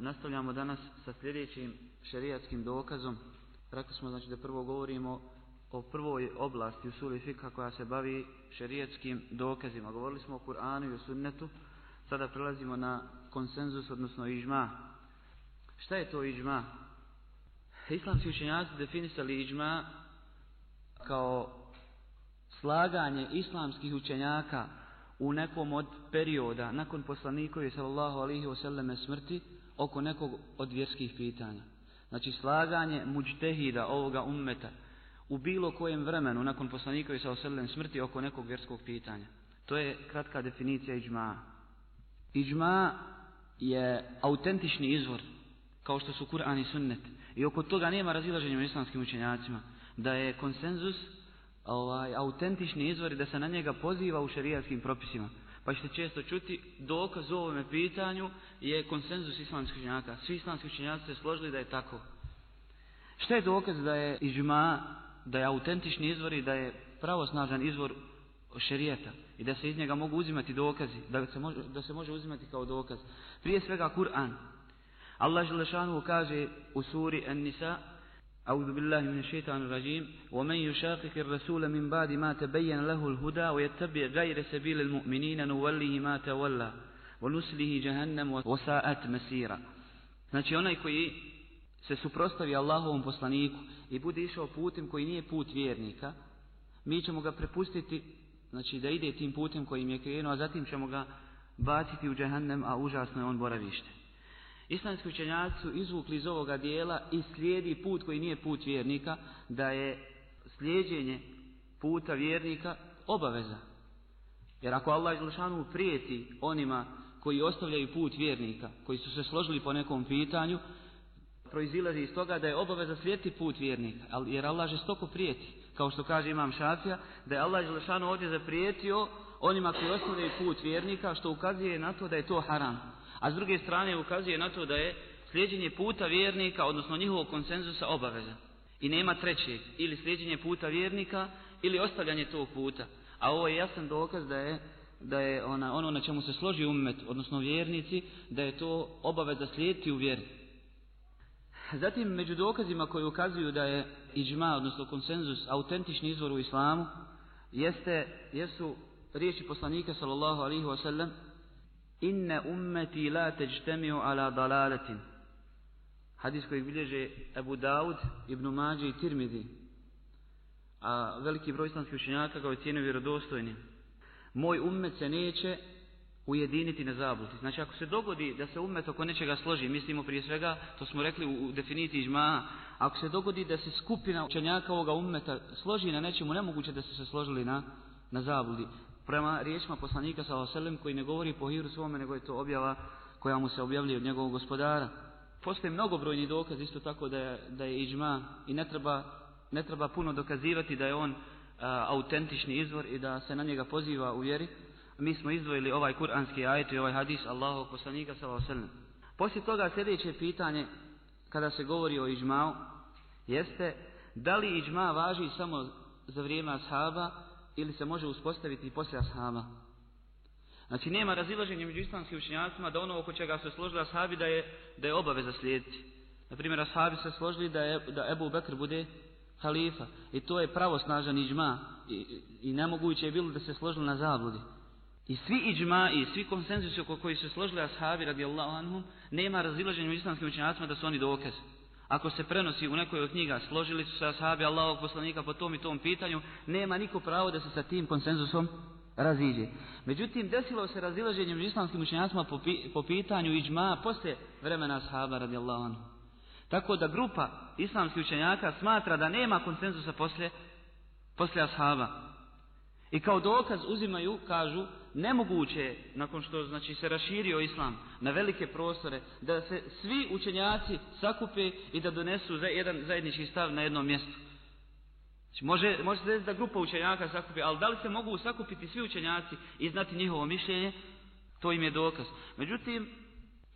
Nastavljamo danas sa sljedećim šerijatskim dokazom. Rekli smo znači da prvo govorimo o prvoj oblasti u suri koja se bavi šerijatskim dokazima. Govorili smo o Kur'anu i o sunnetu. Sada prelazimo na konsenzus, odnosno ižma. Šta je to ižma? Islamski učenjaci definisali ižma kao slaganje islamskih učenjaka u nekom od perioda nakon poslanikovi sallallahu alihi wasallam smrti oko nekog od vjerskih pitanja. Znači slaganje muđtehida ovoga ummeta u bilo kojem vremenu nakon i sa oselem smrti oko nekog vjerskog pitanja. To je kratka definicija iđma. Iđma je autentični izvor kao što su Kur'an i Sunnet. I oko toga nema razilaženja u islamskim učenjacima. Da je konsenzus ovaj, autentični izvor i da se na njega poziva u šerijatskim propisima pa ćete često čuti, dokaz u ovome pitanju je konsenzus islamskih činjaka. Svi islamski činjaci se složili da je tako. Šta je dokaz da je ižma, da je autentični izvor i da je pravosnažan izvor šerijeta i da se iz njega mogu uzimati dokazi, da se može, da se može uzimati kao dokaz. Prije svega Kur'an. Allah Želešanu kaže u suri An-Nisa أعوذ بالله من الشيطان الرجيم ومن يشاقق الرسول من بعد ما تبين له الهدى ويتبع غير سبيل المؤمنين نوله ما تولى ونسله جهنم وساءت مسيرا Znači onaj koji se suprostavi Allahovom poslaniku i bude išao putem koji nije put vjernika, mi ćemo ga prepustiti, znači da ide tim putem kojim je krenuo, a zatim ćemo ga baciti u džahannam, a užasno je on boravište. Islamski učenjaci su izvukli iz ovoga dijela i slijedi put koji nije put vjernika, da je slijedjenje puta vjernika obaveza. Jer ako Allah izlušanu prijeti onima koji ostavljaju put vjernika, koji su se složili po nekom pitanju, proizilazi iz toga da je obaveza slijediti put vjernika, jer Allah stoko prijeti. Kao što kaže Imam Šafija, da je Allah Želešanu ovdje zaprijetio onima koji ostavljaju put vjernika, što ukazuje na to da je to haram a s druge strane ukazuje na to da je slijeđenje puta vjernika, odnosno njihovog konsenzusa obaveza. I nema trećeg, ili slijeđenje puta vjernika, ili ostavljanje tog puta. A ovo je jasan dokaz da je, da je ona, ono na čemu se složi umet, odnosno vjernici, da je to obaveza slijediti u vjeri. Zatim među dokazima koji ukazuju da je iđma, odnosno konsenzus, autentični izvor u islamu, jeste, jesu riječi poslanika sallallahu alaihi wasallam Inne ummeti la teđtemio ala dalaletin. Hadis koji bilježe Ebu Daud, Ibn Mađe i Tirmidi. A veliki broj islamskih učenjaka ga ocijenio vjerodostojni. Moj ummet se neće ujediniti na zabluti. Znači ako se dogodi da se ummet oko nečega složi, mislimo prije svega, to smo rekli u, definiciji žma, ako se dogodi da se skupina učenjaka ovoga ummeta složi na nečemu, nemoguće da su se složili na, na zabludi prema riječima poslanika sa koji ne govori po hiru svome, nego je to objava koja mu se objavljuje od njegovog gospodara. Postoje mnogobrojni dokaz isto tako da je, da je iđma i ne treba, ne treba puno dokazivati da je on autentični izvor i da se na njega poziva u vjeri. Mi smo izdvojili ovaj kuranski ajet i ovaj hadis Allahovog poslanika sa Poslije toga sljedeće pitanje kada se govori o iđmao jeste da li iđma važi samo za vrijeme ashaba ili se može uspostaviti i poslije ashaba. Znači nema razilaženja među islamskim učinjacima da ono oko čega se složili ashabi da je, da je obaveza slijediti. Na primjer, ashabi se složili da, je, da Ebu Bekr bude halifa. I to je pravosnažan iđma. I, i nemoguće je bilo da se složili na zabludi. I svi iđma i svi konsenzusi oko koji su složili ashabi radijallahu anhum, nema razilaženja u islamskim učinjacima da su oni dokaz. Ako se prenosi u nekoj od knjiga, složili su se ashabi Allahovog poslanika po tom i tom pitanju, nema niko pravo da se sa tim konsenzusom raziđe. Međutim, desilo se razilaženje među islamskim učenjacima po, po pitanju iđma poslije vremena ashaba radijallahu anhu. Tako da grupa islamskih učenjaka smatra da nema konsenzusa poslije, poslije ashaba. I kao dokaz uzimaju, kažu, nemoguće je, nakon što znači, se raširio islam na velike prostore, da se svi učenjaci sakupe i da donesu za jedan zajednički stav na jednom mjestu. Znači, može, može se da grupa učenjaka sakupi, ali da li se mogu sakupiti svi učenjaci i znati njihovo mišljenje, to im je dokaz. Međutim,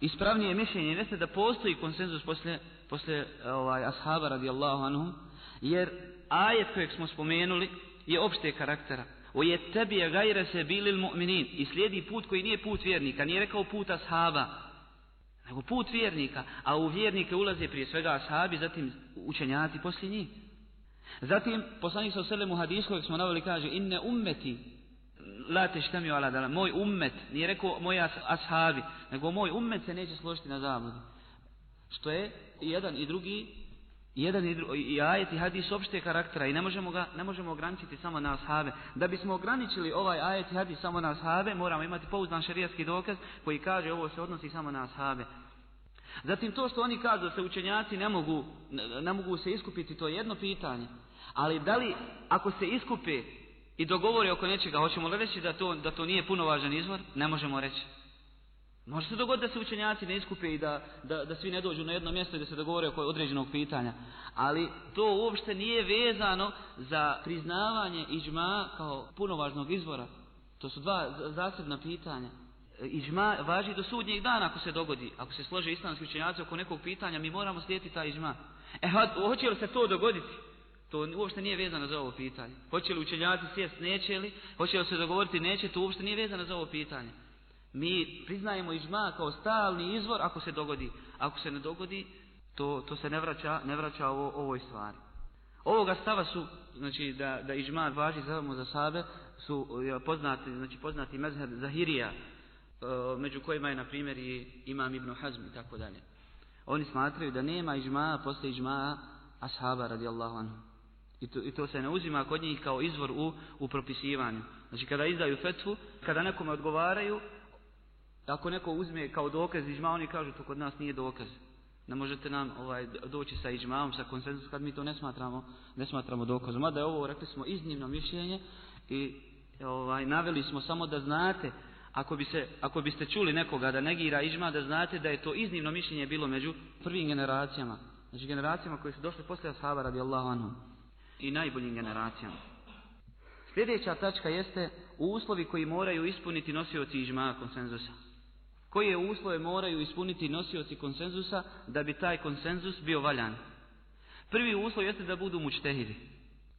ispravnije mišljenje jeste da postoji konsenzus poslije, poslije ovaj, ashaba radijallahu anhum, jer ajet kojeg smo spomenuli je opšte karaktera tebi je I slijedi put koji nije put vjernika. Nije rekao put ashaba. Nego put vjernika. A u vjernike ulaze prije svega ashabi, zatim učenjaci poslije njih. Zatim, poslanik sa selem u hadisu smo naveli kaže, inne ummeti la teštemi ala dala. Moj ummet, nije rekao moji ashabi, nego moj ummet se neće složiti na zabludi. Što je jedan i drugi jedan i ajet i hadis opšte karaktera i ne možemo, ga, ne možemo ograničiti samo na ashave. Da bismo ograničili ovaj ajet i hadis samo na ashave, moramo imati pouzdan šerijatski dokaz koji kaže ovo se odnosi samo na ashave. Zatim to što oni kažu da se učenjaci ne mogu, ne mogu se iskupiti, to je jedno pitanje. Ali da li, ako se iskupe i dogovore oko nečega, hoćemo li reći da to, da to nije važan izvor? Ne možemo reći. Može se dogoditi da se učenjaci ne iskupe i da, da, da svi ne dođu na jedno mjesto i da se dogovore oko određenog pitanja. Ali to uopšte nije vezano za priznavanje iđma kao punovažnog izvora. To su dva zasebna pitanja. E, iđma važi do sudnjeg dana ako se dogodi. Ako se slože islamski učenjaci oko nekog pitanja, mi moramo slijediti taj iđma. E, hoće li se to dogoditi? To uopšte nije vezano za ovo pitanje. Hoće li učenjaci sjest, neće li? Hoće li se dogovoriti, neće? To uopšte nije vezano za ovo pitanje. Mi priznajemo ižma kao stalni izvor ako se dogodi. Ako se ne dogodi, to, to se ne vraća, ne vraća ovoj stvari. Ovoga stava su, znači da, da ižma važi samo za sabe, su poznati, znači poznati mezher Zahirija, e, među kojima je na primjer i Imam Ibn Hazm i tako dalje. Oni smatraju da nema ižma posle ižma ashaba radijallahu anhu. I to, I to, se ne uzima kod njih kao izvor u, u propisivanju. Znači kada izdaju fetvu, kada nekome odgovaraju, ako neko uzme kao dokaz izma oni kažu to kod nas nije dokaz. Ne možete nam ovaj, doći sa ižmaom, sa konsenzusom, kad mi to ne smatramo, ne smatramo dokazom. Mada je ovo, rekli smo, iznimno mišljenje i ovaj, naveli smo samo da znate, ako, bi se, ako biste čuli nekoga da negira ižma, da znate da je to iznimno mišljenje bilo među prvim generacijama. Znači generacijama koji su došli poslije ashaba radijallahu anhu i najboljim generacijama. Sljedeća tačka jeste uslovi koji moraju ispuniti nosioci ižma konsenzusa koje uslove moraju ispuniti nosioci konsenzusa da bi taj konsenzus bio valjan. Prvi uslov jeste da budu mučtehidi.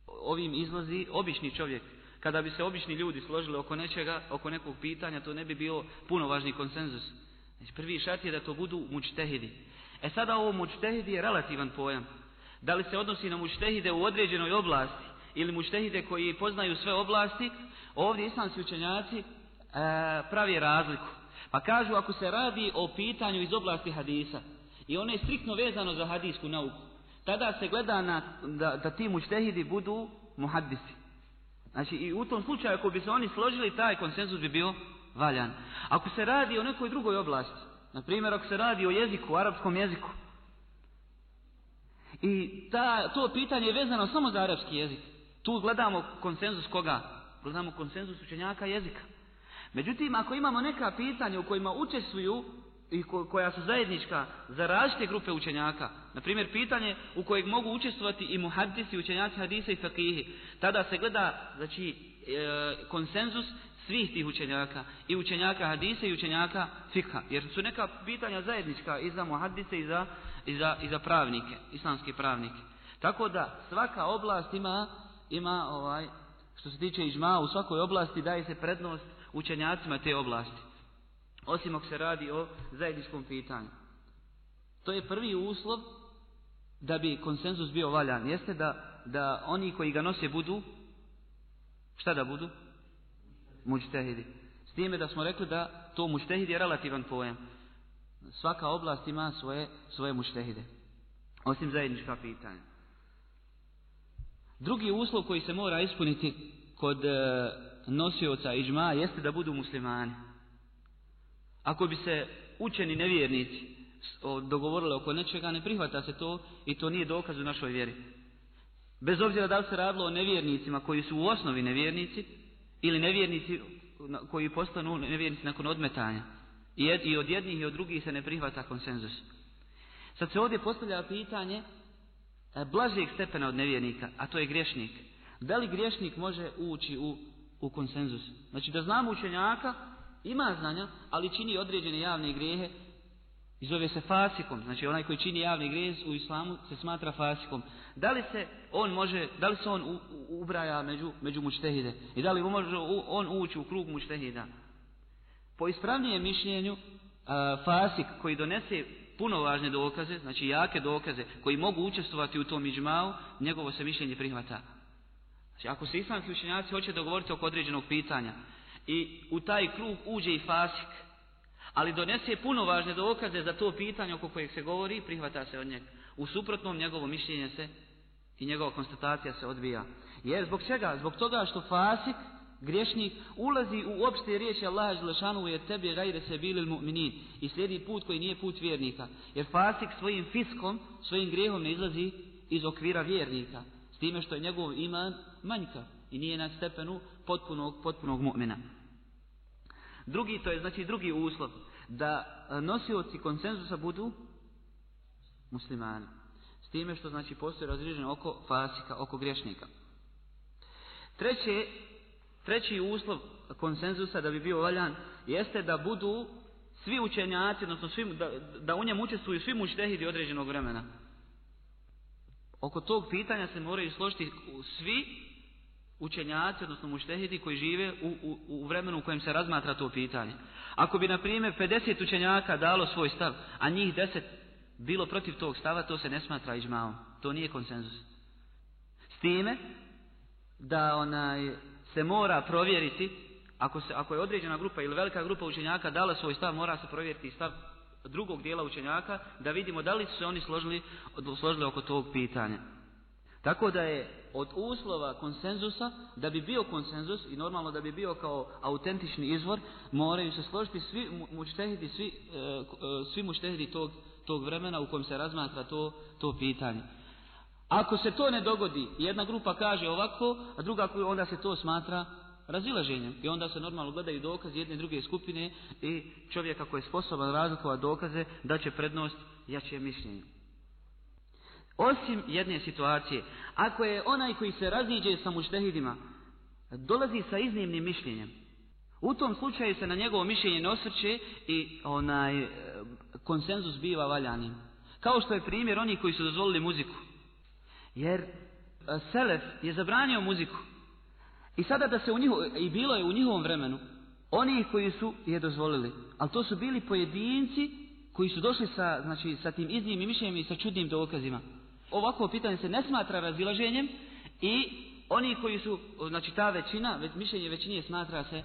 Ovim izlazi obični čovjek. Kada bi se obični ljudi složili oko nečega, oko nekog pitanja, to ne bi bio puno važni konsenzus. Znači, prvi šat je da to budu mučtehidi. E sada ovo mučtehidi je relativan pojam. Da li se odnosi na mučtehide u određenoj oblasti ili mučtehide koji poznaju sve oblasti, ovdje islamski učenjaci e, pravi razliku. Pa kažu ako se radi o pitanju iz oblasti hadisa i ono je striktno vezano za hadijsku nauku, tada se gleda na, da, da ti muštehidi budu muhaddisi. Znači i u tom slučaju ako bi se oni složili taj konsenzus bi bio valjan. Ako se radi o nekoj drugoj oblasti, na primjer ako se radi o jeziku, arapskom jeziku, i ta, to pitanje je vezano samo za arapski jezik. Tu gledamo konsenzus koga? Gledamo konsenzus učenjaka jezika. Međutim, ako imamo neka pitanja u kojima učestvuju i koja su zajednička za različite grupe učenjaka, na primjer pitanje u kojeg mogu učestvovati i muhadisi, učenjaci hadisa i fakihi, tada se gleda znači, e, konsenzus svih tih učenjaka, i učenjaka hadisa i učenjaka fikha, jer su neka pitanja zajednička i za muhadise i za, i za, i za pravnike, islamske pravnike. Tako da svaka oblast ima, ima ovaj, što se tiče ižma, u svakoj oblasti daje se prednost učenjacima te oblasti. Osim ako se radi o zajedničkom pitanju. To je prvi uslov da bi konsenzus bio valjan. Jeste da, da oni koji ga nose budu, šta da budu? Mučtehidi. S time da smo rekli da to muštehid je relativan pojam. Svaka oblast ima svoje, svoje Osim zajednička pitanja. Drugi uslov koji se mora ispuniti kod eh, nosioca ižma jeste da budu muslimani. Ako bi se učeni nevjernici dogovorili oko nečega, ne prihvata se to i to nije dokaz u našoj vjeri. Bez obzira da li se radilo o nevjernicima koji su u osnovi nevjernici ili nevjernici koji postanu nevjernici nakon odmetanja. I od jednih i od drugih se ne prihvata konsenzus. Sad se ovdje postavlja pitanje e, blažijeg stepena od nevjernika, a to je griješnik. Da li griješnik može ući u u konsenzus. Znači da znamo učenjaka, ima znanja, ali čini određene javne grehe i zove se fasikom. Znači onaj koji čini javni grijeh u islamu se smatra fasikom. Da li se on može, da li se on ubraja među, među mučtehide i da li može on ući u krug mučtehida? Po ispravnijem mišljenju fasik koji donese puno važne dokaze, znači jake dokaze koji mogu učestvovati u tom iđmau, njegovo se mišljenje prihvata. Znači, ako se islamski učenjaci hoće dogovoriti oko određenog pitanja i u taj krug uđe i fasik, ali donese puno važne dokaze za to pitanje oko kojeg se govori prihvata se od njega. U suprotnom njegovo mišljenje se i njegova konstatacija se odbija. Jer zbog čega? Zbog toga što fasik, griješnik, ulazi u opšte riječi Allaha Želešanu je tebi gajre se bili mu'minin i slijedi put koji nije put vjernika. Jer fasik svojim fiskom, svojim grijehom ne izlazi iz okvira vjernika time što je njegov iman manjka i nije na stepenu potpunog, potpunog mu'mina. Drugi, to je znači drugi uslov, da nosioci konsenzusa budu muslimani. S time što znači postoje razriženje oko fasika, oko griješnika. Treće, treći uslov konsenzusa da bi bio valjan jeste da budu svi učenjaci, odnosno svi, da, da u njemu učestvuju svi mučtehidi određenog vremena. Oko tog pitanja se moraju složiti svi učenjaci, odnosno muštehidi koji žive u, u, vremenu u kojem se razmatra to pitanje. Ako bi, na primjer, 50 učenjaka dalo svoj stav, a njih 10 bilo protiv tog stava, to se ne smatra ižmaom. To nije konsenzus. S time da onaj, se mora provjeriti, ako, se, ako je određena grupa ili velika grupa učenjaka dala svoj stav, mora se provjeriti stav drugog dijela učenjaka da vidimo da li su se oni složili, složili oko tog pitanja. Tako da je od uslova konsenzusa, da bi bio konsenzus i normalno da bi bio kao autentični izvor, moraju se složiti svi muštehidi svi, e, e svi tog, tog vremena u kojem se razmatra to, to pitanje. Ako se to ne dogodi, jedna grupa kaže ovako, a druga onda se to smatra razilaženjem. I onda se normalno gledaju dokaz jedne i druge skupine i čovjek ako je sposoban razlikovati dokaze da će prednost jače mišljenju. Osim jedne situacije, ako je onaj koji se raziđe sa muštehidima, dolazi sa iznimnim mišljenjem, u tom slučaju se na njegovo mišljenje ne osvrće i onaj e, konsenzus biva valjanim. Kao što je primjer onih koji su dozvolili muziku. Jer e, Selef je zabranio muziku. I sada da se u njiho, i bilo je u njihovom vremenu oni koji su je dozvolili, ali to su bili pojedinci koji su došli sa, znači, sa tim iznim i mišljenjem i sa čudnim dokazima. Ovako pitanje se ne smatra razilaženjem i oni koji su, znači ta većina, mišljenje većinije smatra se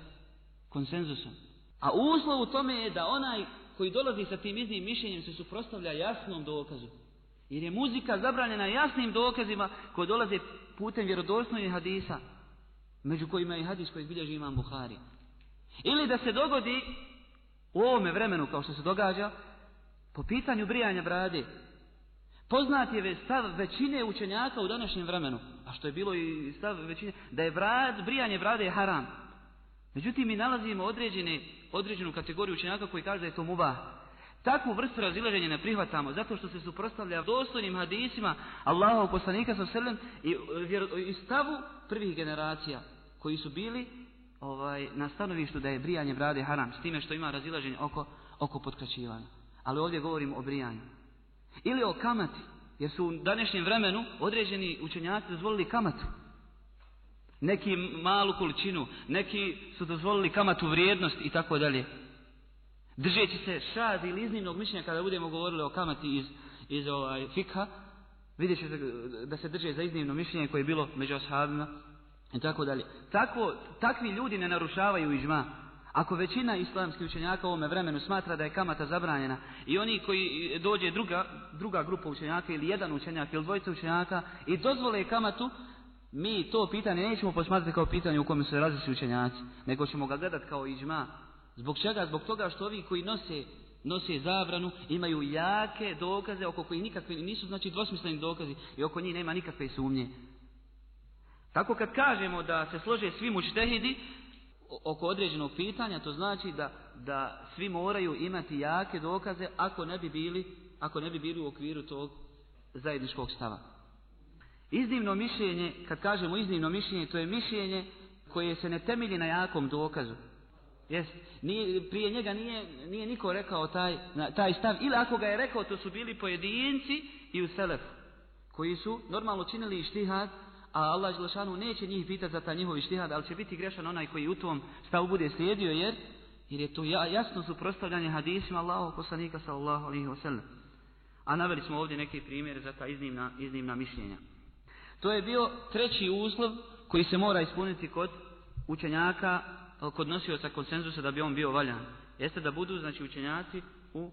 konsenzusom. A uslov u tome je da onaj koji dolazi sa tim iznim mišljenjem se suprostavlja jasnom dokazu. Jer je muzika zabranjena jasnim dokazima koji dolaze putem vjerodostojnih hadisa među kojima je hadis koji bilježi imam Buhari. Ili da se dogodi u ovome vremenu kao što se događa po pitanju brijanja brade. Poznat je stav većine učenjaka u današnjem vremenu, a što je bilo i stav većine, da je brad, brijanje brade je haram. Međutim, mi nalazimo određene, određenu kategoriju učenjaka koji kaže da je to mubah. Takvu vrstu razilaženja ne prihvatamo zato što se suprotstavlja dostojnim hadisima Allahov poslanika sa selem i, e, i stavu prvih generacija koji su bili ovaj, na stanovištu da je brijanje brade haram s time što ima razilaženje oko, oko Ali ovdje govorimo o brijanju. Ili o kamati jer su u današnjem vremenu određeni učenjaci dozvolili kamatu. Neki malu količinu, neki su dozvolili kamatu vrijednost i tako dalje. Držeći se šad ili iznimnog mišljenja kada budemo govorili o kamati iz, iz ovaj, fikha, vidjet ćete da se drže za iznimno mišljenje koje je bilo među ashabima i tako dalje. takvi ljudi ne narušavaju ižma. Ako većina islamskih učenjaka u ovome vremenu smatra da je kamata zabranjena i oni koji dođe druga, druga grupa učenjaka ili jedan učenjak ili dvojica učenjaka i dozvole kamatu, mi to pitanje nećemo posmatrati kao pitanje u kojem se različi učenjaci, nego ćemo ga gledati kao ižma Zbog čega? Zbog toga što ovi koji nose, nose zabranu imaju jake dokaze oko koji nikakvi nisu znači dvosmisleni dokazi i oko njih nema nikakve sumnje. Tako kad kažemo da se slože svi muštehidi oko određenog pitanja, to znači da, da svi moraju imati jake dokaze ako ne bi bili, ako ne bi bili u okviru tog zajedničkog stava. Iznimno mišljenje, kad kažemo iznimno mišljenje, to je mišljenje koje se ne temelji na jakom dokazu, Jes, nije, prije njega nije, nije niko rekao taj, taj stav. Ili ako ga je rekao, to su bili pojedinci i u selef Koji su normalno činili štihad a Allah Želšanu neće njih pitati za taj njihov štihad ali će biti grešan onaj koji u tom stavu bude slijedio, jer, jer je to jasno suprostavljanje hadisima Allahog poslanika sallallahu A naveli smo ovdje neki primjere za ta iznimna, iznimna mišljenja. To je bio treći uslov koji se mora ispuniti kod učenjaka kod nosioca konsenzusa da bi on bio valjan, jeste da budu znači učenjaci u,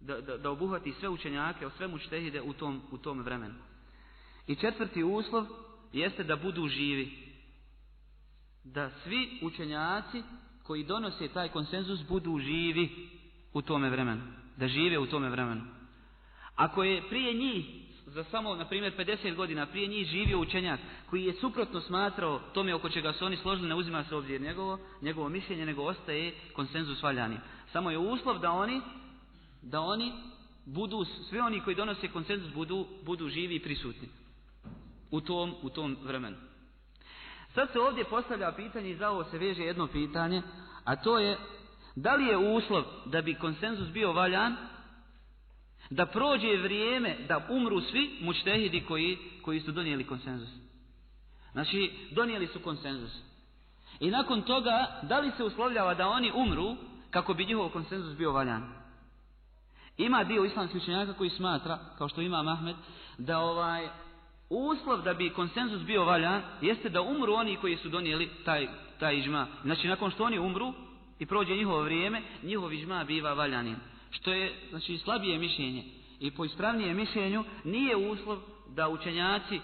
da, da, da obuhvati sve učenjake, o svemu štehide u tom, u tom vremenu. I četvrti uslov jeste da budu živi. Da svi učenjaci koji donose taj konsenzus budu živi u tome vremenu. Da žive u tome vremenu. Ako je prije njih za samo, na primjer, 50 godina prije njih živio učenjak koji je suprotno smatrao tome oko čega su oni složili, ne uzima se obzir njegovo, njegovo mišljenje, nego ostaje konsenzus valjani. Samo je uslov da oni, da oni budu, svi oni koji donose konsenzus budu, budu živi i prisutni u tom, u tom vremenu. Sad se ovdje postavlja pitanje i za ovo se veže jedno pitanje, a to je da li je uslov da bi konsenzus bio valjan da prođe vrijeme da umru svi mučtehidi koji, koji su donijeli konsenzus. Znači, donijeli su konsenzus. I nakon toga, da li se uslovljava da oni umru kako bi njihov konsenzus bio valjan? Ima dio islamskih učenjaka koji smatra, kao što ima Mahmed, da ovaj uslov da bi konsenzus bio valjan jeste da umru oni koji su donijeli taj, taj ižma. Znači, nakon što oni umru i prođe njihovo vrijeme, njihov ižma biva valjanim. Što je znači slabije mišljenje i po ispravnijem mišljenju nije uslov da učenjaci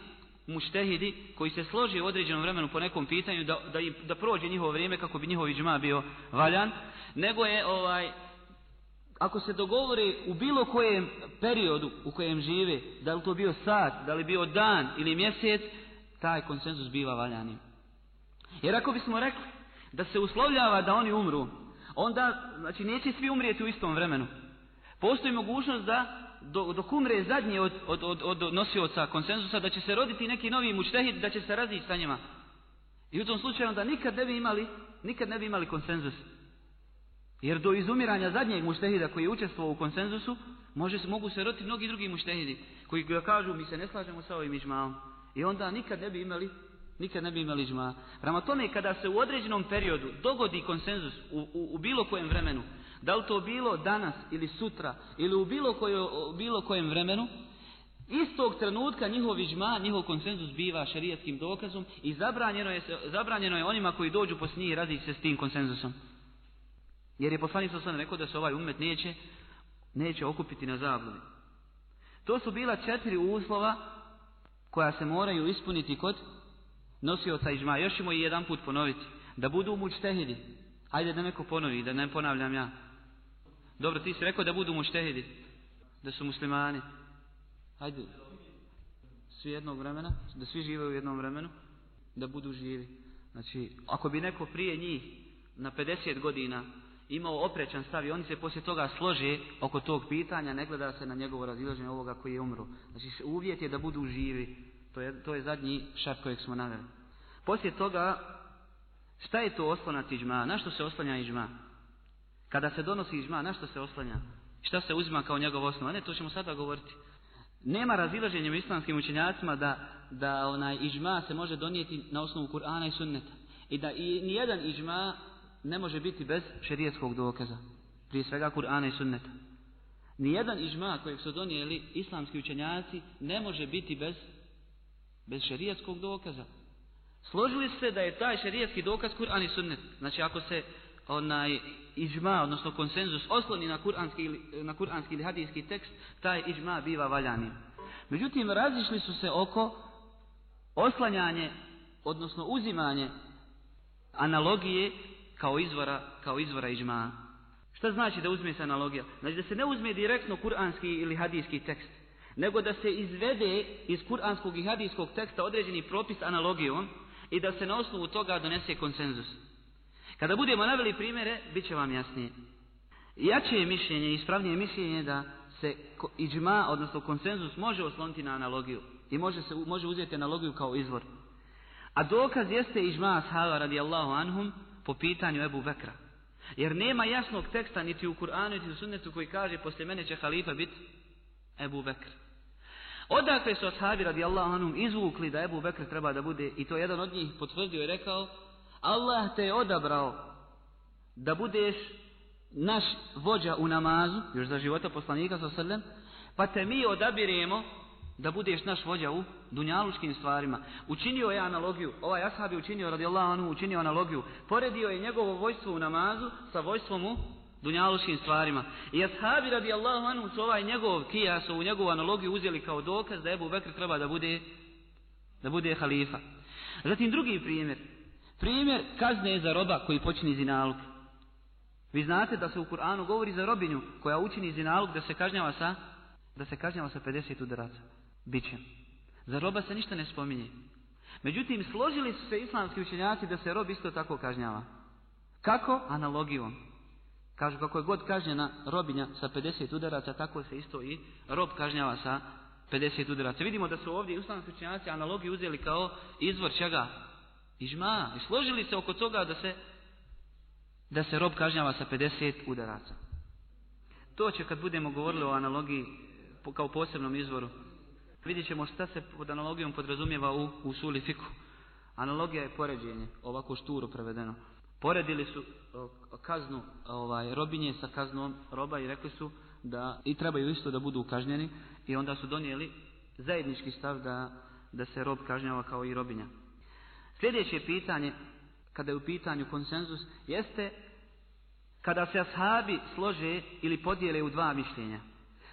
muštehidi koji se složi u određenom vremenu po nekom pitanju da, da, da prođe njihovo vrijeme kako bi njihov iđma bio valjan, nego je ovaj ako se dogovori u bilo kojem periodu u kojem žive, da li to bio sat, da li bio dan ili mjesec, taj konsenzus biva valjanim. Jer ako bismo rekli da se uslovljava da oni umru onda znači, neće svi umrijeti u istom vremenu. Postoji mogućnost da dok umre zadnji od, od, od, nosioca konsenzusa da će se roditi neki novi mučtehid da će se razići sa njima. I u tom slučaju onda nikad ne bi imali, nikad ne bi imali konsenzus. Jer do izumiranja zadnjeg muštehida koji je učestvovao u konsenzusu, može, mogu se roditi mnogi drugi muštehidi koji kažu mi se ne slažemo sa ovim ižmaom. I onda nikad ne bi imali Nikad ne bi imali džma. Prema tome, kada se u određenom periodu dogodi konsenzus u, u, bilo kojem vremenu, da li to bilo danas ili sutra ili u bilo, bilo kojem vremenu, istog trenutka njihov džma, njihov konsenzus biva šerijatskim dokazom i zabranjeno je, zabranjeno je onima koji dođu poslije i se s tim konsenzusom. Jer je poslanik sam rekao da se ovaj umet neće, neće okupiti na zabludi. To su bila četiri uslova koja se moraju ispuniti kod nosioca ižma, još ćemo i jedan put ponoviti, da budu mučtehidi. Ajde da neko ponovi, da ne ponavljam ja. Dobro, ti si rekao da budu muštehidi da su muslimani. Ajde, svi jednog vremena, da svi žive u jednom vremenu, da budu živi. Znači, ako bi neko prije njih na 50 godina imao oprečan stav i oni se poslije toga slože oko tog pitanja, ne gleda se na njegovo razilaženje ovoga koji je umro. Znači, uvjet je da budu živi. To je, to je zadnji šart kojeg smo naveli. Poslije toga, šta je to oslonac iđma? Na što se oslanja iđma? Kada se donosi iđma, na što se oslanja? Šta se uzima kao njegov osnova? Ne, to ćemo sada govoriti. Nema razilaženja u islamskim učenjacima da, da onaj iđma se može donijeti na osnovu Kur'ana i sunneta. I da i nijedan iđma ne može biti bez šerijetskog dokaza. Prije svega Kur'ana i sunneta. Nijedan ižma kojeg su donijeli islamski učenjaci ne može biti bez bez šerijatskog dokaza. Složili se da je taj šerijatski dokaz Kur'an i sunnet. Znači ako se onaj ižma, odnosno konsenzus osloni na kuranski, na kuranski ili hadijski tekst, taj ižma biva valjani. Međutim, razišli su se oko oslanjanje, odnosno uzimanje analogije kao izvora, kao izvora Šta znači da uzme se analogija? Znači da se ne uzme direktno kuranski ili hadijski tekst, nego da se izvede iz kuranskog i hadijskog teksta određeni propis analogijom i da se na osnovu toga donese konsenzus. Kada budemo naveli primjere, bit će vam jasnije. Jače je mišljenje, ispravnije mišljenje da se iđma, odnosno konsenzus, može osloniti na analogiju i može, se, može uzeti analogiju kao izvor. A dokaz jeste iđma ashaba radijallahu anhum po pitanju Ebu Bekra. Jer nema jasnog teksta niti u Kur'anu niti u sunnetu koji kaže poslije mene će halifa biti Ebu Bekr. Odakle su ashabi radijallahu anhum izvukli da Ebu Bekr treba da bude, i to jedan od njih potvrdio i rekao, Allah te je odabrao da budeš naš vođa u namazu, još za života poslanika sa srljem, pa te mi odabiremo da budeš naš vođa u dunjalučkim stvarima. Učinio je analogiju, ovaj ashab je učinio, radijallahu anhu, učinio analogiju. Poredio je njegovo vojstvo u namazu sa vojstvom u dunjaluškim stvarima. I ashabi radi Allahu anhu su ovaj njegov su u njegovu analogiju uzeli kao dokaz da Ebu Bekr treba da bude, da bude halifa. Zatim drugi primjer. Primjer kazne za roba koji počini zinalog. Vi znate da se u Kur'anu govori za robinju koja učini zinalog da se kažnjava sa da se kažnjava sa 50 udaraca. Biće. Za roba se ništa ne spominje. Međutim, složili su se islamski učenjaci da se rob isto tako kažnjava. Kako? Analogijom. Kažu kako je god kažnjena robinja sa 50 udaraca, tako se isto i rob kažnjava sa 50 udaraca. Vidimo da su ovdje ustavni stručnjaci analogiju uzeli kao izvor čega? Ižma. I složili se oko toga da se, da se rob kažnjava sa 50 udaraca. To će kad budemo govorili o analogiji kao posebnom izvoru. Vidjet ćemo šta se pod analogijom podrazumijeva u, u suli Analogija je poređenje, ovako šturo prevedeno. Poredili su kaznu ovaj, robinje sa kaznom roba i rekli su da i trebaju isto da budu kažnjeni i onda su donijeli zajednički stav da, da se rob kažnjava kao i robinja. Sljedeće pitanje, kada je u pitanju konsenzus, jeste kada se ashabi slože ili podijele u dva mišljenja.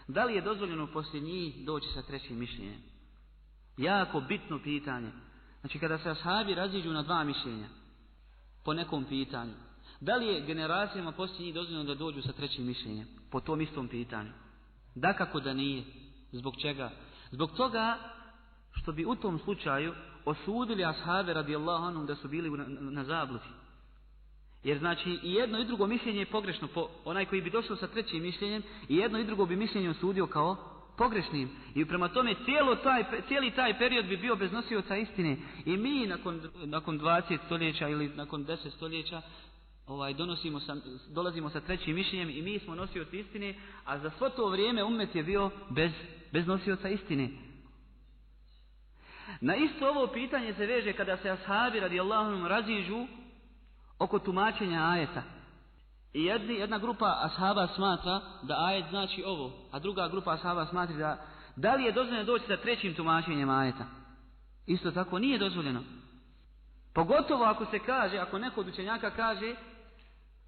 Da li je dozvoljeno poslije njih doći sa trećim mišljenjem? Jako bitno pitanje. Znači kada se ashabi raziđu na dva mišljenja, po nekom pitanju. Da li je generacijama poslije njih dozvoljeno da dođu sa trećim mišljenjem po tom istom pitanju? Da kako da nije. Zbog čega? Zbog toga što bi u tom slučaju osudili ashave radijallahu anhum da su bili na, na Jer znači i jedno i drugo mišljenje je pogrešno. Po, onaj koji bi došao sa trećim mišljenjem i jedno i drugo bi mišljenje osudio kao pogrešnim. I prema tome taj, cijeli taj period bi bio bez nosioca istine. I mi nakon, nakon 20 stoljeća ili nakon 10 stoljeća ovaj, donosimo dolazimo sa trećim mišljenjem i mi smo nosioci istine, a za svo to vrijeme umet je bio bez, bez nosioca istine. Na isto ovo pitanje se veže kada se ashabi radi Allahom raziđu oko tumačenja ajeta. I jedna grupa ashaba smatra da ajet znači ovo, a druga grupa ashaba smatra da da li je dozvoljeno doći sa trećim tumačenjem ajeta? Isto tako nije dozvoljeno. Pogotovo ako se kaže, ako neko od učenjaka kaže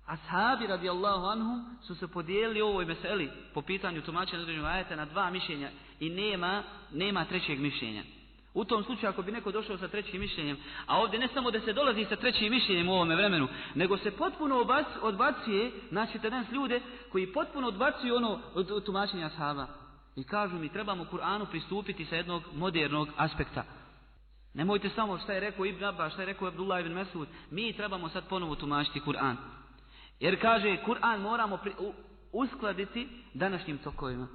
ashabi radijallahu anhum su se podijelili u ovoj meseli po pitanju tumačenja određenog ajeta na dva mišljenja i nema, nema trećeg mišljenja. U tom slučaju ako bi neko došao sa trećim mišljenjem, a ovdje ne samo da se dolazi sa trećim mišljenjem u ovome vremenu, nego se potpuno odbacuje, znači danas ljude koji potpuno odbacuju ono od, tumačenja ashaba. I kažu mi trebamo Kur'anu pristupiti sa jednog modernog aspekta. Nemojte samo šta je rekao Ibn Abba, šta je rekao Abdullah ibn Mesud. Mi trebamo sad ponovo tumačiti Kur'an. Jer kaže, Kur'an moramo uskladiti današnjim tokovima.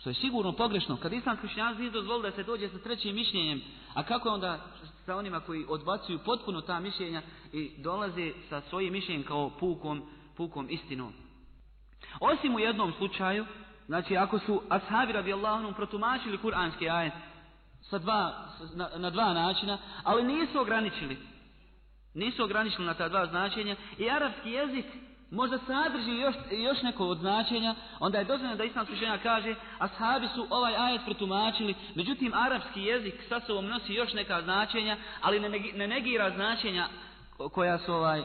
Što je sigurno pogrešno. Kad islam kršćanstvo nije da se dođe sa trećim mišljenjem, a kako onda sa onima koji odbacuju potpuno ta mišljenja i dolaze sa svojim mišljenjem kao pukom, pukom istinom. Osim u jednom slučaju, znači ako su ashabi radijallahu anhum protumačili kuranski ajet na, na dva načina, ali nisu ograničili. Nisu ograničili na ta dva značenja i arapski jezik možda sadrži još, još neko od značenja, onda je dozvoljeno da islamski učenjak kaže, ashabi su ovaj ajet protumačili, međutim arapski jezik sa sobom nosi još neka značenja, ali ne, ne negira značenja koja su ovaj,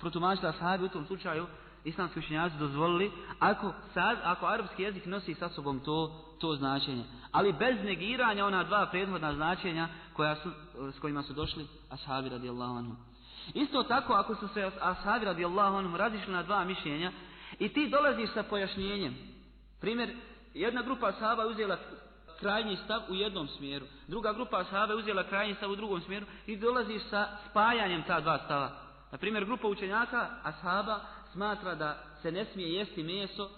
protumačila ashabi u tom slučaju, islamski učenjaci dozvolili ako, sad, ako arapski jezik nosi sa sobom to, to značenje. Ali bez negiranja ona dva prethodna značenja koja su, s kojima su došli ashabi radijallahu anhu. Isto tako ako su se ashabi Allahu onom razišli na dva mišljenja i ti dolaziš sa pojašnjenjem. Primjer, jedna grupa ashaba je uzela krajnji stav u jednom smjeru, druga grupa ashaba je uzela krajnji stav u drugom smjeru i dolaziš sa spajanjem ta dva stava. Na primjer, grupa učenjaka ashaba smatra da se ne smije jesti meso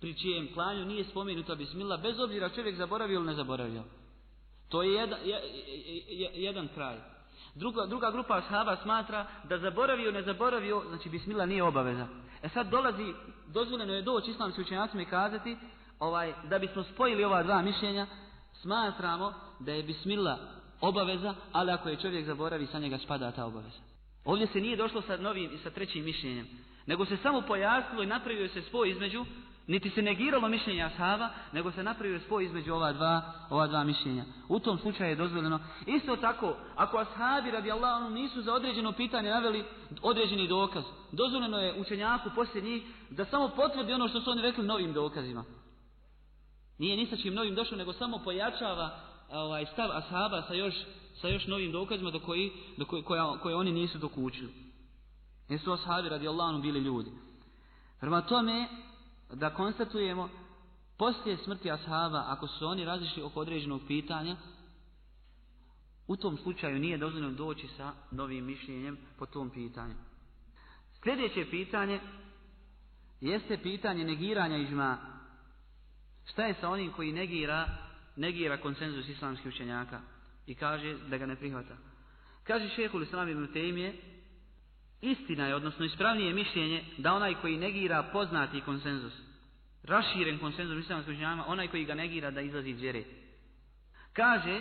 pri čijem klanju nije spomenuta bismila, bez obzira čovjek zaboravio ili ne zaboravio. To je, jedan kraj. Druga, druga grupa ashaba smatra da zaboravio, ne zaboravio, znači bismila nije obaveza. E sad dolazi, dozvoljeno je doći islamski učenjacima i kazati, ovaj, da bismo spojili ova dva mišljenja, smatramo da je bismila obaveza, ali ako je čovjek zaboravi, sa njega spada ta obaveza. Ovdje se nije došlo sa novim i sa trećim mišljenjem, nego se samo pojasnilo i napravio se spoj između niti se negiralo mišljenje ashaba, nego se napravio spoj između ova dva, ova dva mišljenja. U tom slučaju je dozvoljeno. Isto tako, ako ashabi radi Allahom nisu za određeno pitanje naveli određeni dokaz, dozvoljeno je učenjaku poslije njih da samo potvrdi ono što su oni rekli novim dokazima. Nije ni sa čim novim došao, nego samo pojačava ovaj, stav ashaba sa još, sa još novim dokazima do koji, do koji, koje oni nisu dokučili. Jer su ashabi radi Allahom bili ljudi. Prema tome, da konstatujemo poslije smrti ashaba, ako su oni razišli oko određenog pitanja, u tom slučaju nije dozvoljeno doći sa novim mišljenjem po tom pitanju. Sljedeće pitanje jeste pitanje negiranja ižma. Šta je sa onim koji negira, negira konsenzus islamskih učenjaka i kaže da ga ne prihvata? Kaže šehhul islam ibn temije, Istina je, odnosno ispravnije mišljenje, da onaj koji negira poznati konsenzus, raširen konsenzus islamskog učinjama, onaj koji ga negira da izlazi iz vjere. Kaže,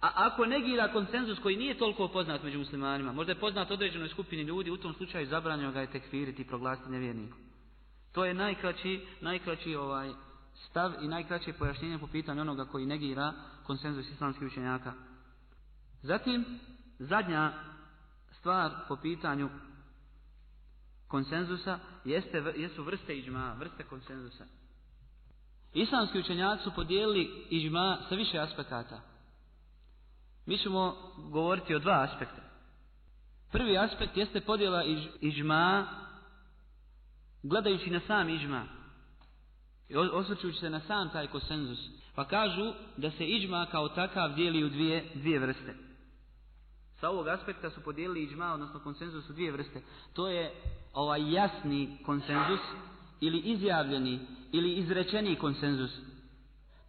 a ako negira konsenzus koji nije toliko poznat među muslimanima, možda je poznat određenoj skupini ljudi, u tom slučaju zabranio ga je tekfiriti i proglasiti nevjerniku. To je najkraći, najkraći ovaj stav i najkraće pojašnjenje po pitanju onoga koji negira konsenzus islamskih učenjaka. Zatim, zadnja stvar po pitanju konsenzusa jeste, jesu vrste iđma, vrste konsenzusa. Islamski učenjaci su podijelili iđma sa više aspekata. Mi ćemo govoriti o dva aspekta. Prvi aspekt jeste podjela iđma, gledajući na sam ižma i osvrćujući se na sam taj konsenzus. Pa kažu da se ižma kao takav dijeli u dvije, dvije vrste sa ovog aspekta su podijelili iđma, odnosno konsenzus u dvije vrste. To je ovaj jasni konsenzus ili izjavljeni ili izrečeni konsenzus.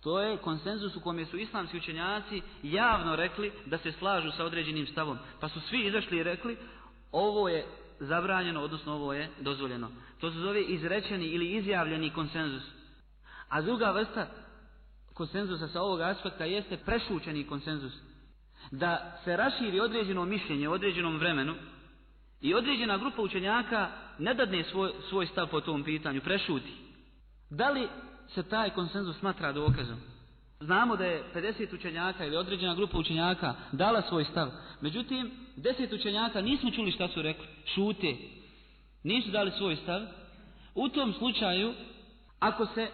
To je konsenzus u kome su islamski učenjaci javno rekli da se slažu sa određenim stavom. Pa su svi izašli i rekli ovo je zabranjeno, odnosno ovo je dozvoljeno. To se zove izrečeni ili izjavljeni konsenzus. A druga vrsta konsenzusa sa ovog aspekta jeste prešučeni konsenzus da se raširi određeno mišljenje u određenom vremenu i određena grupa učenjaka ne dadne svoj, svoj stav po tom pitanju, prešuti. Da li se taj konsenzus smatra dokazom? Znamo da je 50 učenjaka ili određena grupa učenjaka dala svoj stav. Međutim, 10 učenjaka nismo čuli šta su rekli. Šute. Nisu dali svoj stav. U tom slučaju, ako se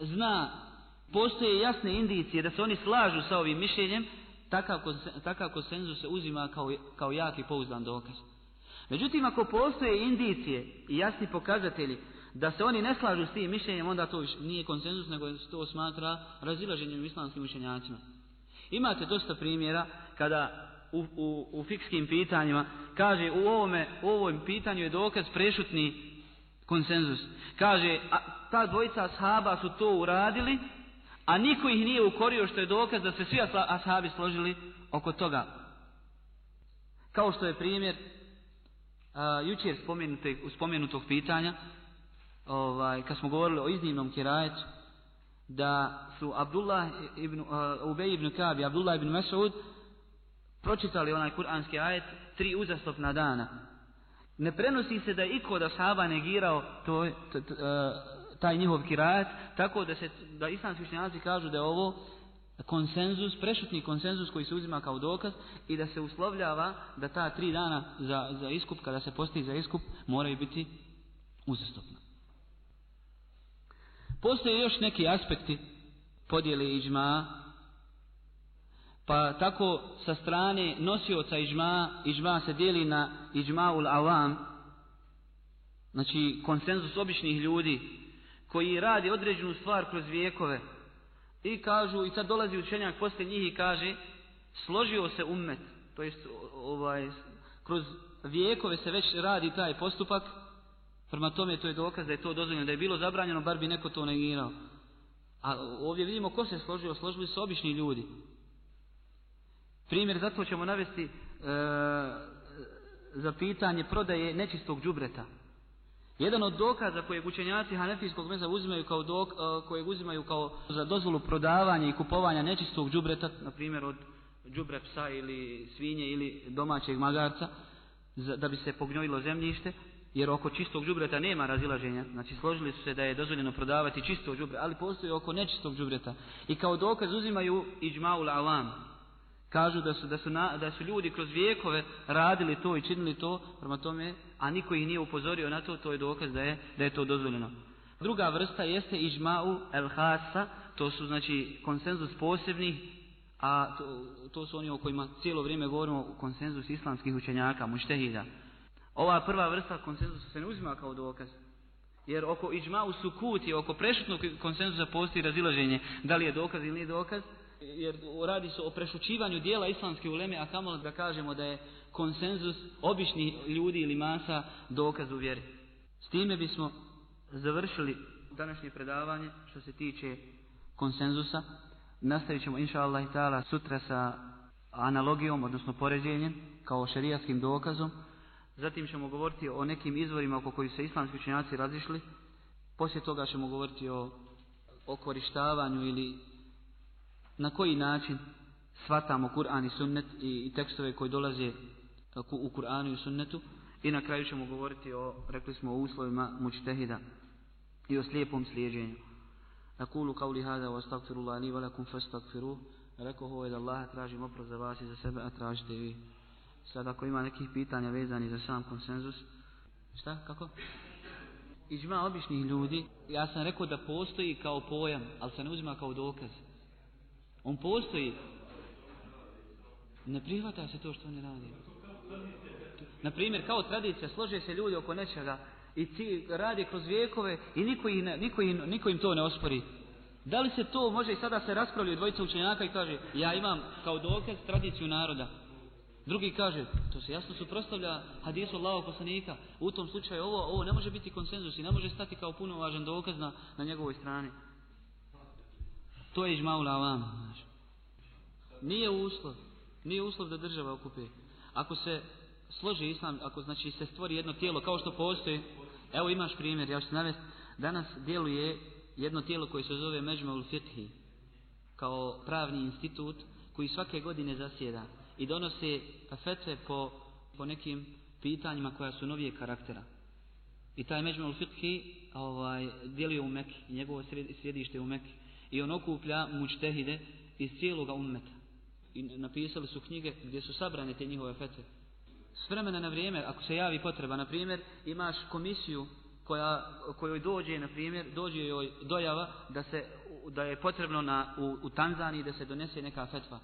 zna, postoje jasne indicije da se oni slažu sa ovim mišljenjem, takav, konsenzus se uzima kao, kao jak i pouzdan dokaz. Međutim, ako postoje indicije i jasni pokazatelji da se oni ne slažu s tim mišljenjem, onda to nije konsenzus, nego se to smatra razilaženjem islamskim učenjacima. Imate dosta primjera kada u, u, u fikskim pitanjima kaže u ovome, u ovom pitanju je dokaz prešutni konsenzus. Kaže, a, ta dvojica shaba su to uradili a niko ih nije ukorio što je dokaz da se svi ashabi složili oko toga. Kao što je primjer jučer u spomenutog pitanja, ovaj, kad smo govorili o iznimnom kirajetu, da su Abdullah ibn, uh, Ubej ibn Kabi, Abdullah ibn Mesud pročitali onaj kuranski ajet tri uzastopna dana. Ne prenosi se da je iko da sahaba negirao to, taj njihov kirajat, tako da, se, da islamski učenjaci kažu da je ovo konsenzus, prešutni konsenzus koji se uzima kao dokaz i da se uslovljava da ta tri dana za, za iskup, kada se posti za iskup, moraju biti uzastopna. Postoje još neki aspekti podjele iđma, pa tako sa strane nosioca iđma, iđma se dijeli na iđma ul avam, znači konsenzus običnih ljudi koji radi određenu stvar kroz vijekove i kažu i sad dolazi učenjak poslije njih i kaže složio se umet to jest ovaj, kroz vijekove se već radi taj postupak prema tome to je dokaz da je to dozvoljeno da je bilo zabranjeno bar bi neko to negirao a ovdje vidimo ko se složio složili su obični ljudi primjer zato ćemo navesti e, za pitanje prodaje nečistog džubreta jedan od dokaza kojeg učenjaci hanefijskog meza uzimaju kao dok, e, kojeg uzimaju kao za dozvolu prodavanja i kupovanja nečistog džubreta, na primjer od džubre psa ili svinje ili domaćeg magarca, da bi se pognojilo zemljište, jer oko čistog džubreta nema razilaženja. Znači složili su se da je dozvoljeno prodavati čisto džubre, ali postoji oko nečistog džubreta. I kao dokaz uzimaju iđmaul alam, Kažu da su, da su, da su ljudi kroz vijekove radili to i činili to, prema tome, a niko ih nije upozorio na to, to je dokaz da je, da je to dozvoljeno. Druga vrsta jeste ižma'u el hasa, to su znači konsenzus posebnih, a to, to, su oni o kojima cijelo vrijeme govorimo konsenzus islamskih učenjaka, muštehida. Ova prva vrsta konsenzusa se ne uzima kao dokaz. Jer oko ižma'u sukuti, oko prešutnog konsenzusa postoji razilaženje, da li je dokaz ili nije dokaz, jer radi se o prešućivanju dijela islamske uleme, a samo da kažemo da je konsenzus običnih ljudi ili masa dokaz u vjeri. S time bismo završili današnje predavanje što se tiče konsenzusa. Nastavit ćemo inša Allah sutra sa analogijom, odnosno poređenjem, kao šerijatskim dokazom. Zatim ćemo govoriti o nekim izvorima oko kojih se islamski učenjaci razišli. Poslije toga ćemo govoriti o okorištavanju ili na koji način shvatamo Kur'an i sunnet i tekstove koji dolaze e, u Kur'anu i sunnetu i na kraju ćemo govoriti o, rekli smo, o uslovima mučtehida i o slijepom slijeđenju. Nakulu kauli hada wa li Rekao je da Allah tražim oprost za vas i za sebe, a tražite vi. Sad ako ima nekih pitanja vezani za sam konsenzus, šta, kako? Iđma običnih ljudi, ja sam rekao da postoji kao pojam, ali se ne uzima kao dokaz. On postoji. Ne prihvata se to što oni radi. Na primjer, kao tradicija, slože se ljudi oko nečega i ti rade kroz vijekove i niko, ih niko, im, to ne ospori. Da li se to može i sada se u dvojica učenjaka i kaže ja imam kao dokaz tradiciju naroda. Drugi kaže, to se jasno suprotstavlja hadisu Allahovog poslanika. U tom slučaju ovo, ovo ne može biti konsenzus i ne može stati kao važan dokaz na njegovoj strani. To je ižmaula avam. Nije uslov. Nije uslov da država okupi. Ako se složi islam, ako znači se stvori jedno tijelo kao što postoji, evo imaš primjer, ja ću se navesti, danas djeluje jedno tijelo koje se zove Međmaul Fethi, kao pravni institut koji svake godine zasjeda i donose fetve po, po nekim pitanjima koja su novije karaktera. I taj Međmaul Fethi ovaj, djeluje u Meki, njegovo središte je u Meki i on okuplja mučtehide iz cijeloga ummeta. I napisali su knjige gdje su sabrane te njihove fetve. S vremena na vrijeme, ako se javi potreba, na primjer, imaš komisiju koja, kojoj dođe, na primjer, dođe joj dojava da, se, da je potrebno na, u, Tanzaniji da se donese neka fetva.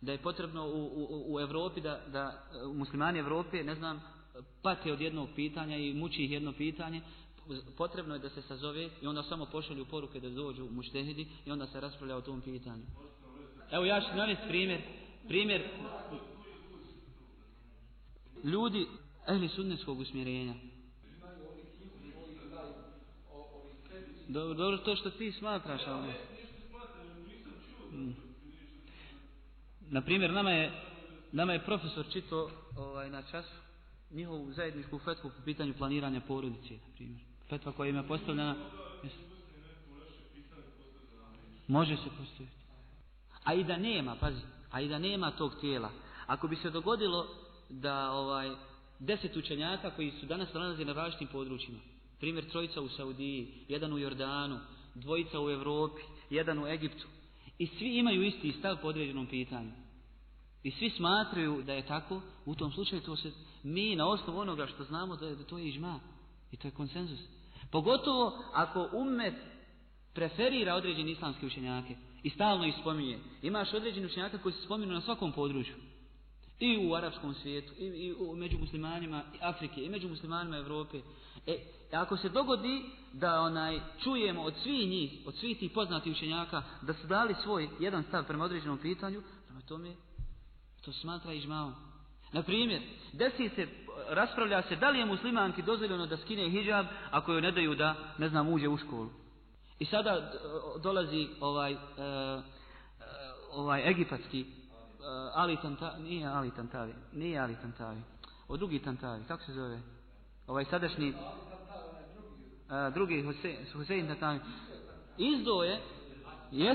Da je potrebno u, u, u Europi da, da muslimani Europe, ne znam, pate od jednog pitanja i muči ih jedno pitanje, potrebno je da se sazove i onda samo pošalju poruke da dođu u muštehidi i onda se raspravlja o tom pitanju. Evo ja ću navesti primjer, primjer ljudi ehli sudneskog usmjerenja. Dobro, dobro to što ti smatraš, ali... Hmm. Na primjer, nama je, nama je profesor čito ovaj, na času njihovu zajedničku fetku po pitanju planiranja porodice, na primjer. Petva koja im je postavljena. Može se postaviti. A i da nema, pazi, a i da nema tog tijela. Ako bi se dogodilo da ovaj deset učenjaka koji su danas nalazi na različitim područjima, primjer trojica u Saudiji, jedan u Jordanu, dvojica u Europi, jedan u Egiptu, i svi imaju isti stav po određenom pitanju. I svi smatraju da je tako, u tom slučaju se mi na osnovu onoga što znamo da, je, da to je ižma i to je konsenzus. Pogotovo ako umet preferira određene islamske učenjake i stalno ih spominje. Imaš određene učenjaka koji se spominu na svakom području. I u arapskom svijetu, i, i u, među muslimanima Afrike, i među muslimanima Europe. E, ako se dogodi da onaj čujemo od svih njih, od svih tih poznatih učenjaka, da su dali svoj jedan stav prema određenom pitanju, prema tome to smatra i na primjer, desi se, raspravlja se da li je muslimanki dozvoljeno da skine hijab ako joj ne daju da, ne znam, uđe u školu. I sada e, dolazi ovaj, e, e, ovaj egipatski Ali Tantavi, nije Ali Tantavi, nije Ali Tantavi, o drugi Tantavi, kako se zove? Ovaj sadašnji, drugi Hosein Tantavi. Izdo je,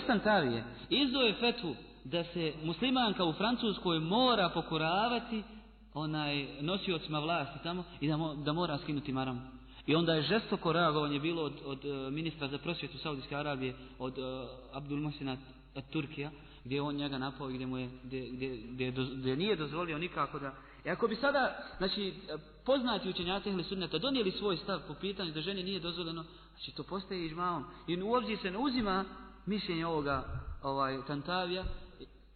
Tantavi je, izdo je fetvu da se muslimanka u Francuskoj mora pokoravati onaj nosiocima vlasti tamo i da, da mora skinuti maram. I onda je žestoko reagovanje bilo od, od e, ministra za prosvjetu Saudijske Arabije, od uh, Abdul od Turkija, gdje je on njega napao i gdje, mu je, gdje, gdje, nije dozvolio nikako da... I ako bi sada, znači, e, poznati učenjaci ili sudnjata donijeli svoj stav po pitanju da ženi nije dozvoljeno, znači to postaje ižmavom. I u obzir se ne uzima mišljenje ovoga ovaj, Tantavija,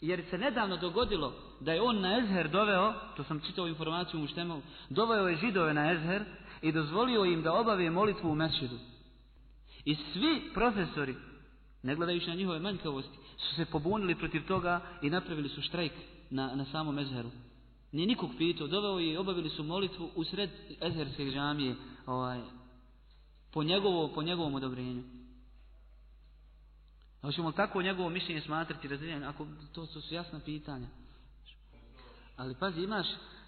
jer se nedavno dogodilo da je on na Ezher doveo, to sam čitao informaciju u štemu, doveo je židove na Ezher i dozvolio im da obave molitvu u Mešidu. I svi profesori, ne gledajući na njihove manjkavosti, su se pobunili protiv toga i napravili su štrajk na, na samom Ezheru. Nije nikog pitao, doveo je i obavili su molitvu u sred Ezherske žamije ovaj, po, njegovo, po njegovom odobrenju. Hoćemo tako njegovo mišljenje smatrati razvijenim? Ako to, su jasna pitanja. Ali pazi, imaš,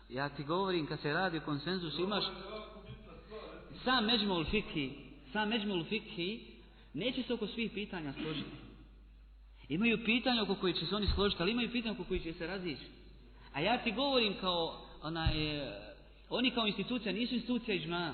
ja ti govorim kad se radi o konsenzusu, imaš sam međmol Fikhi, sam međmol Fikhi, neće se oko svih pitanja složiti. Imaju pitanja oko koje će se oni složiti, ali imaju pitanja oko kojih će se razići. A ja ti govorim kao, onaj, eh, oni kao institucija nisu institucija ižma.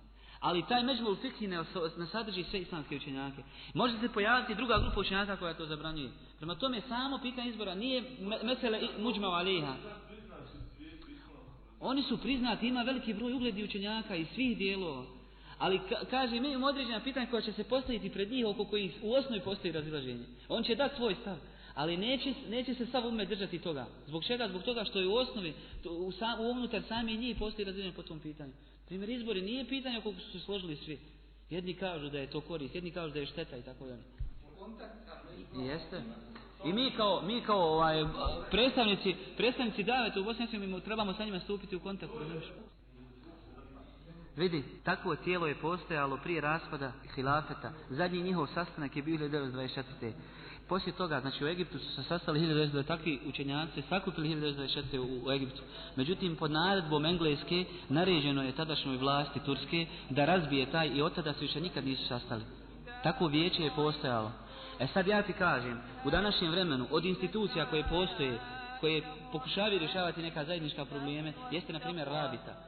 Ali taj međlu fikhi ne, sadrži sve islamske učenjake. Može se pojaviti druga grupa učenjaka koja to zabranjuje. Prema tome samo pitanje izbora nije mesele muđma aliha. Oni su priznati, ima veliki broj ugledi učenjaka iz svih dijelova. Ali kaže, mi određena pitanja koja će se postaviti pred njih, oko kojih u osnovi postoji razilaženje. On će dati svoj stav, ali neće, neće se sav ume držati toga. Zbog čega? Zbog toga što je u osnovi, u, sam, unutar sami njih postoji razilaženje po tom pitanju. Primjer, izbori nije pitanje koliko su se složili svi. Jedni kažu da je to korist, jedni kažu da je šteta i tako dalje. Jeste. I mi kao, mi kao ovaj, predstavnici, predstavnici davete u Bosni mi trebamo sa njima stupiti u kontakt. Vidi, takvo tijelo je postojalo prije raspada hilafeta. Zadnji njihov sastanak je bio 1924. Poslije toga, znači u Egiptu su se sastali 1924, takvi učenjaci sakupili 1924 u, Egiptu. Međutim, pod naredbom Engleske naređeno je tadašnjoj vlasti Turske da razbije taj i od tada se više nikad nisu sastali. Takvo vijeće je postojalo. E sad ja ti kažem, u današnjem vremenu od institucija koje postoje, koje pokušavaju rješavati neka zajednička probleme, jeste na primjer rabita.